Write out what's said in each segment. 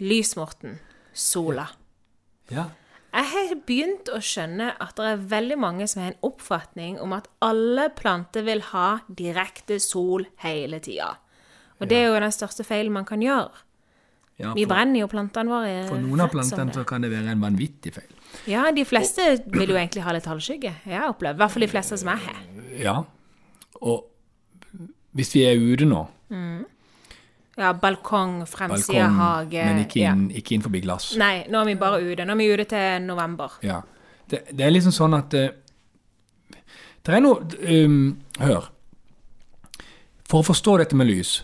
Lys, Morten. Sola. Ja. Jeg har begynt å skjønne at det er veldig mange som har en oppfatning om at alle planter vil ha direkte sol hele tida. Og det er jo den største feilen man kan gjøre. ja Vi brenner jo plantene våre. for noen av plantene så kan det være en vanvittig feil. Ja, de fleste vil jo egentlig ha litt halvskygge. Jeg har opplevd. I hvert fall de fleste som jeg har. Ja. Og hvis vi er ute nå, Ja, balkong, fremside balkong, hage men ikke, ja. inn, ikke innenfor glass. Nei, nå er vi bare ute. Nå er vi ute til november. Ja. Det, det er liksom sånn at uh, Det er noe um, Hør. For å forstå dette med lys,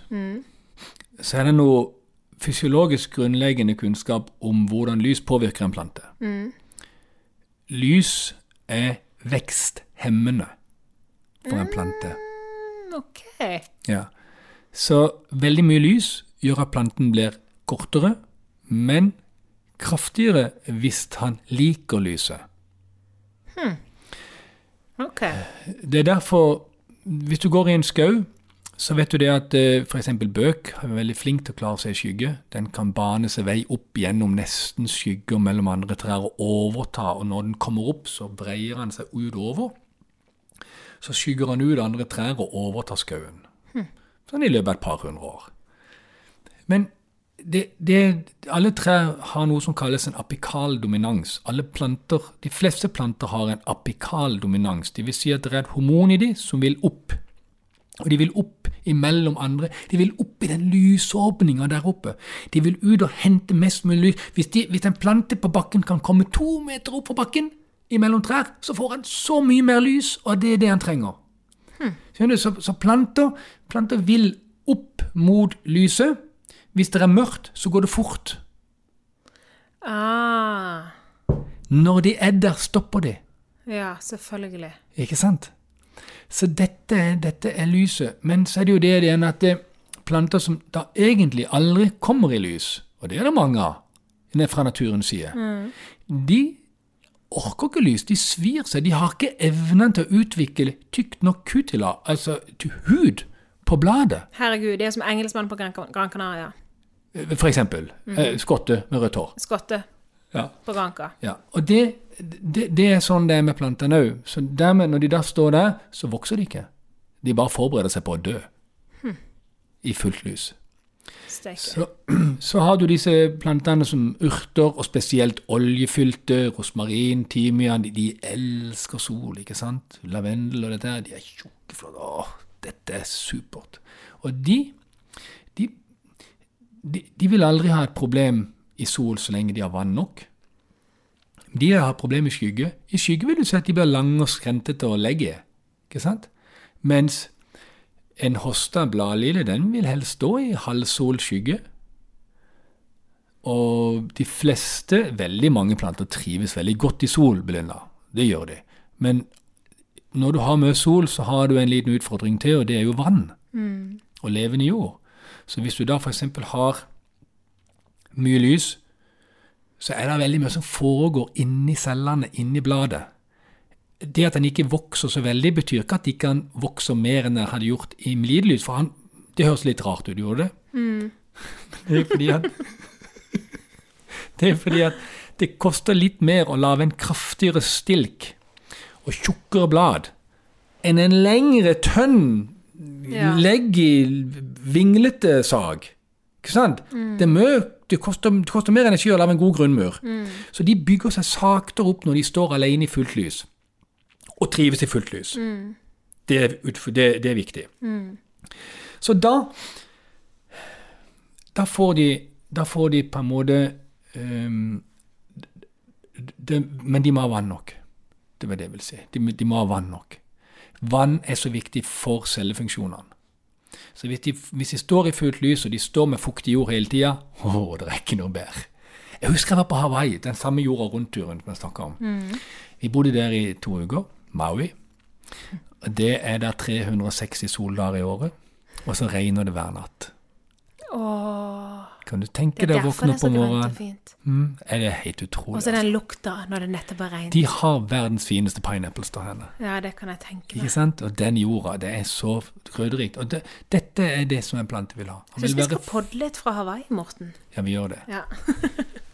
så er det noe fysiologisk grunnleggende kunnskap om hvordan lys påvirker en plante. Lys er veksthemmende for en plante. Mm, OK. Ja. Så veldig mye lys gjør at planten blir kortere, men kraftigere hvis han liker lyset. ok. Det er derfor, hvis du går i en skau, så vet du det at f.eks. bøk er veldig flink til å klare seg i skygge. Den kan bane seg vei opp gjennom nesten skygger mellom andre trær og overta, og når den kommer opp, så breier han seg utover. Så skygger han ut andre trær og overtar skauen. Sånn i løpet av et par hundre år. Men det, det, alle trær har noe som kalles en apikal dominans. Alle planter, De fleste planter har en apikal dominans. Det vil si at det er et hormon i dem som vil opp. Og de vil opp imellom andre. De vil opp i den lysåpninga der oppe. De vil ut og hente mest mulig lys. Hvis, de, hvis en plante på bakken kan komme to meter opp på bakken imellom trær, så får han så mye mer lys, og det er det han trenger. Du? Så, så planter, planter vil opp mot lyset. Hvis det er mørkt, så går det fort. Ah. Når de er der, stopper de. Ja, selvfølgelig. Ikke sant? Så dette, dette er lyset. Men så er det jo det igjen at det planter som da egentlig aldri kommer i lys, og det er det mange av fra naturens side, de orker ikke lys. De svir seg. De har ikke evnen til å utvikle tykt nok kutila, altså til hud, på bladet. Herregud, det er som engelskmann på Gran, Canaria. For eksempel. eh, skotte med rødt hår. Skotte Ja. på Granca. Ja, og det, det, det er sånn det er med plantene òg. Så dermed, når de da står der, så vokser de ikke. De bare forbereder seg på å dø. I fullt lys. Så, så har du disse plantene som urter, og spesielt oljefylte, rosmarin, timian. De, de elsker sol, ikke sant? Lavendel og dette her. De er tjukke, flotte. Åh, dette er supert. Og de, de, de, vil aldri ha et problem i sol så lenge de har vann nok. De har problem i skygge. I skygge vil du si at de blir lange og skrentete å legge. Ikke? Mens en hosta bladlille, den vil helst stå i halvsol skygge. Og de fleste, veldig mange planter, trives veldig godt i sol, Belinda. Det gjør de. Men når du har mye sol, så har du en liten utfordring til, og det er jo vann. Og levende jord. Så hvis du da f.eks. har mye lys, så er det veldig mye som foregår inni cellene, inni bladet. Det at han ikke vokser så veldig, betyr ikke at han ikke vokser vokse mer enn han hadde gjort i midlys. For han, det høres litt rart ut, gjorde det? Det er fordi at Det er fordi at det koster litt mer å lage en kraftigere stilk og tjukkere blad enn en lengre tønn Ja. legg i vinglete sag. Ikke sant? Det, mø, det, koster, det koster mer energi å lage en god grunnmur. Så de bygger seg saktere opp når de står alene i fullt lys. Og trives i fullt lys. Det, er det, det er viktig. Så da da får, de, da får de på en måte um, de, Men de må ha vann nok. Det var det jeg vil si. De, de må ha vann nok. Vann er så viktig for cellefunksjonene. Så hvis de, hvis de står i fullt lys, og de står med fuktig jord hele tida Å, det er ikke noe bedre. Jeg husker jeg var på Hawaii, den samme jorda rundt-turen som jeg snakka om. Vi bodde der i to uker. Maui. Det er der 360 soldager i året. Og så regner det hver natt. Åh. Kan du tenke deg å våkne opp om morgenen? Mm, er det helt utrolig. Og så altså. den lukta når det nettopp har regnet. De har verdens fineste pineapples der henne. Ja, det kan jeg tenke Ikke meg. sant? Og den jorda, det er så krydderrikt. Og det, dette er det som en plante vil ha. Han Syns vi skal podle podde litt fra Hawaii, Morten. Ja, vi gjør det. Ja.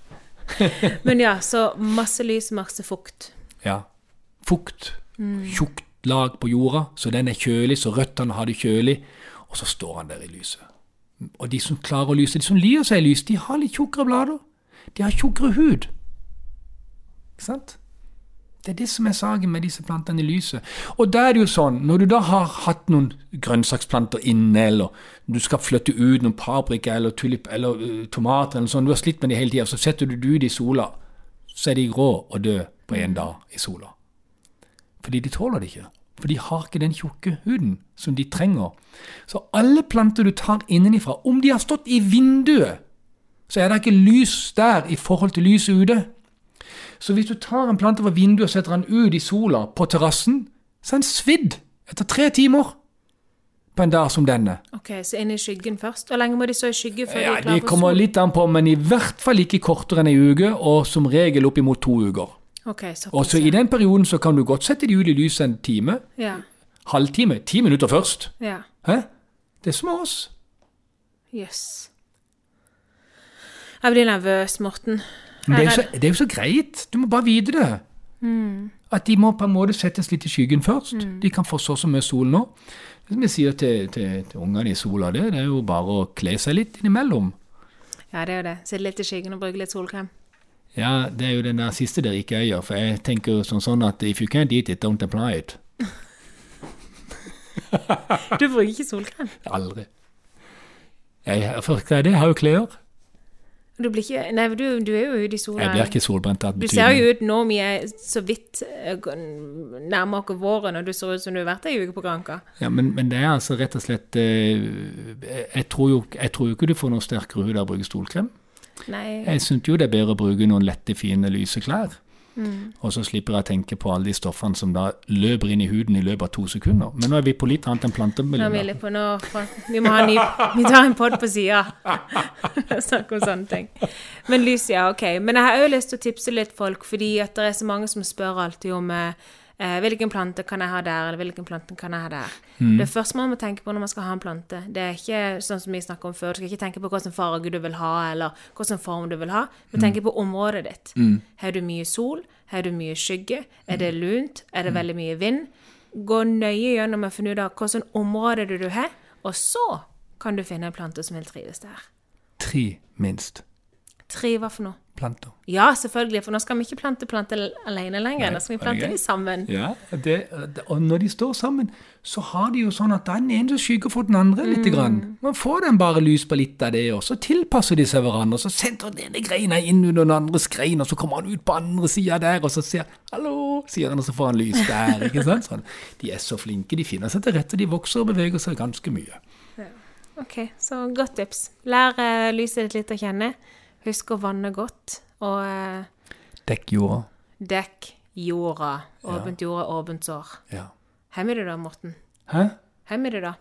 Men ja, så masse lys, masse fukt. Ja. Fukt. Mm. Tjukt lag på jorda, så den er kjølig, så røttene har det kjølig. Og så står han der i lyset. Og de som klarer å lyse, de som lier seg i lys, de har litt tjukkere blader. De har tjukkere hud. Ikke sant? Det er det som er saken med disse plantene i lyset. Og da er det jo sånn, når du da har hatt noen grønnsaksplanter inne, eller du skal flytte ut noen paprika eller tulip eller uh, tomater, eller sånn, du har slitt med dem hele tida, så setter du ut i sola, så er de grå og døde på én dag i sola. Fordi de tåler det ikke. For de har ikke den tjukke huden som de trenger. Så alle planter du tar innenifra, om de har stått i vinduet, så er det ikke lys der i forhold til lyset ute. Så hvis du tar en plante fra vinduet og setter den ut i sola på terrassen, så er den svidd etter tre timer på en dag som denne. Ok, så inn i skyggen først. Hvor lenge må de stå i skygge før Ja, de er klare Det for kommer litt an på, men i hvert fall ikke kortere enn ei uke, og som regel oppimot to uker. Ok, såpass. Og så I den perioden så kan du godt sette de ut i lyset en time, Ja, halvtime, ti minutter først. ja. Hæ? Det er som oss. Jøss. Jeg blir nervøs, Morten. Det er, så, det er jo så greit. Du må bare vite det. At de må på en måte settes litt i skyggen først. De kan få så så mye sol nå. Det som jeg sier til, til, til ungene i sola, det, det er jo bare å kle seg litt innimellom. Ja, det er jo det. Sitte litt i skyggen og bruke litt solkrem. Ja, det er jo den der siste der ikke gjør, for jeg tenker jo sånn, sånn at if you can't eat it, don't apply it. Du bruker ikke solkrem. Aldri. Jeg, for det? Jeg har jo klær. Du blir ikke Nei, du, du er jo ute i sola. Jeg blir ikke solbrent Du ser jo ut nå vi er så vidt eh, nærmer oss våren, og du ser ut som du har vært ei uke på Granka. Ja, men, men det er altså rett og slett eh, jeg, tror jo, jeg tror jo ikke du får noe sterkere hud av å bruke stolkrem. Nei. Jeg syns jo det er bedre å bruke noen lette, fine, lyse klær. Mm. Og så slipper jeg å tenke på alle de stoffene som da løper inn i huden i løpet av to sekunder. Men nå er vi på litt annet enn plantemiljø. vi må ha ny Vi tar en pod på sida. Snakke om sånne ting. Men lys, ja, OK. Men jeg har òg lyst til å tipse litt folk, fordi at det er så mange som spør alltid om eh, hvilken plante kan jeg ha der, eller hvilken plante kan jeg ha der. Det første man må tenke på når man skal ha en plante, det er ikke sånn som vi snakket om før, du skal ikke tenke på hvilken farge du vil ha, eller hvilken form du vil ha, men tenke på området ditt. Har du mye sol? Har du mye skygge? Er det lunt? Er det veldig mye vind? Gå nøye gjennom og finne ut av hvilket område du, du har, og så kan du finne en plante som vil trives der. Tre, minst, Tre hva for noe? planter. Ja, selvfølgelig, for nå skal vi ikke plante planter alene lenger. Nei, Nå skal vi plante dem sammen. Ja, det, og når de står sammen, så har de jo sånn at den ene skygger for den andre litt. Grann. Man får den bare lys på litt av det, og så tilpasser de seg hverandre. Så sender den ene greina inn under den andres grein, og så kommer han ut på andre sida der, og så sier 'hallo', sier han, og så får han lys der. ikke sant? Sånn. De er så flinke, de finner seg til rette, de vokser og beveger seg ganske mye. Ok, så godt tips. Lær uh, lyset ditt litt å kjenne. Husk å vanne godt, og eh, Dekk jorda. dekk jorda. Åpent jorda, åpent sår. Ja. Har vi det da, Morten? Hæ? Har vi det da?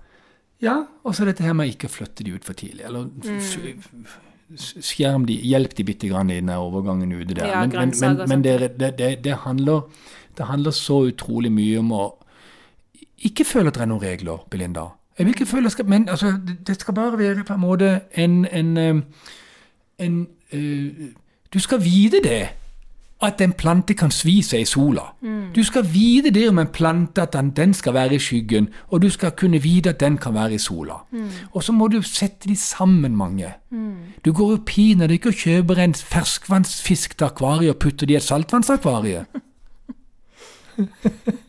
Ja, og så dette her med ikke å flytte de ut for tidlig. Eller f- skjerm de, hjelp de bitte grann i den overgangen ute der. Ja, men men, men, men det, det, det, handler, det handler så utrolig mye om å ikke føle at det er noen regler, Belinda. Jeg vil ikke føle Men altså, det, skal bare være på en måte en, en, en uh, Du skal vite det. At en plante kan svi seg i sola. Du skal vite det om en plante, at den, den skal være i skyggen, og du skal kunne vite at den kan være i sola. Og så må du sette de sammen, mange. Du går jo pinadø ikke og kjøper en ferskvannsfisk til akvariet og putter det i et saltvannsakvarie.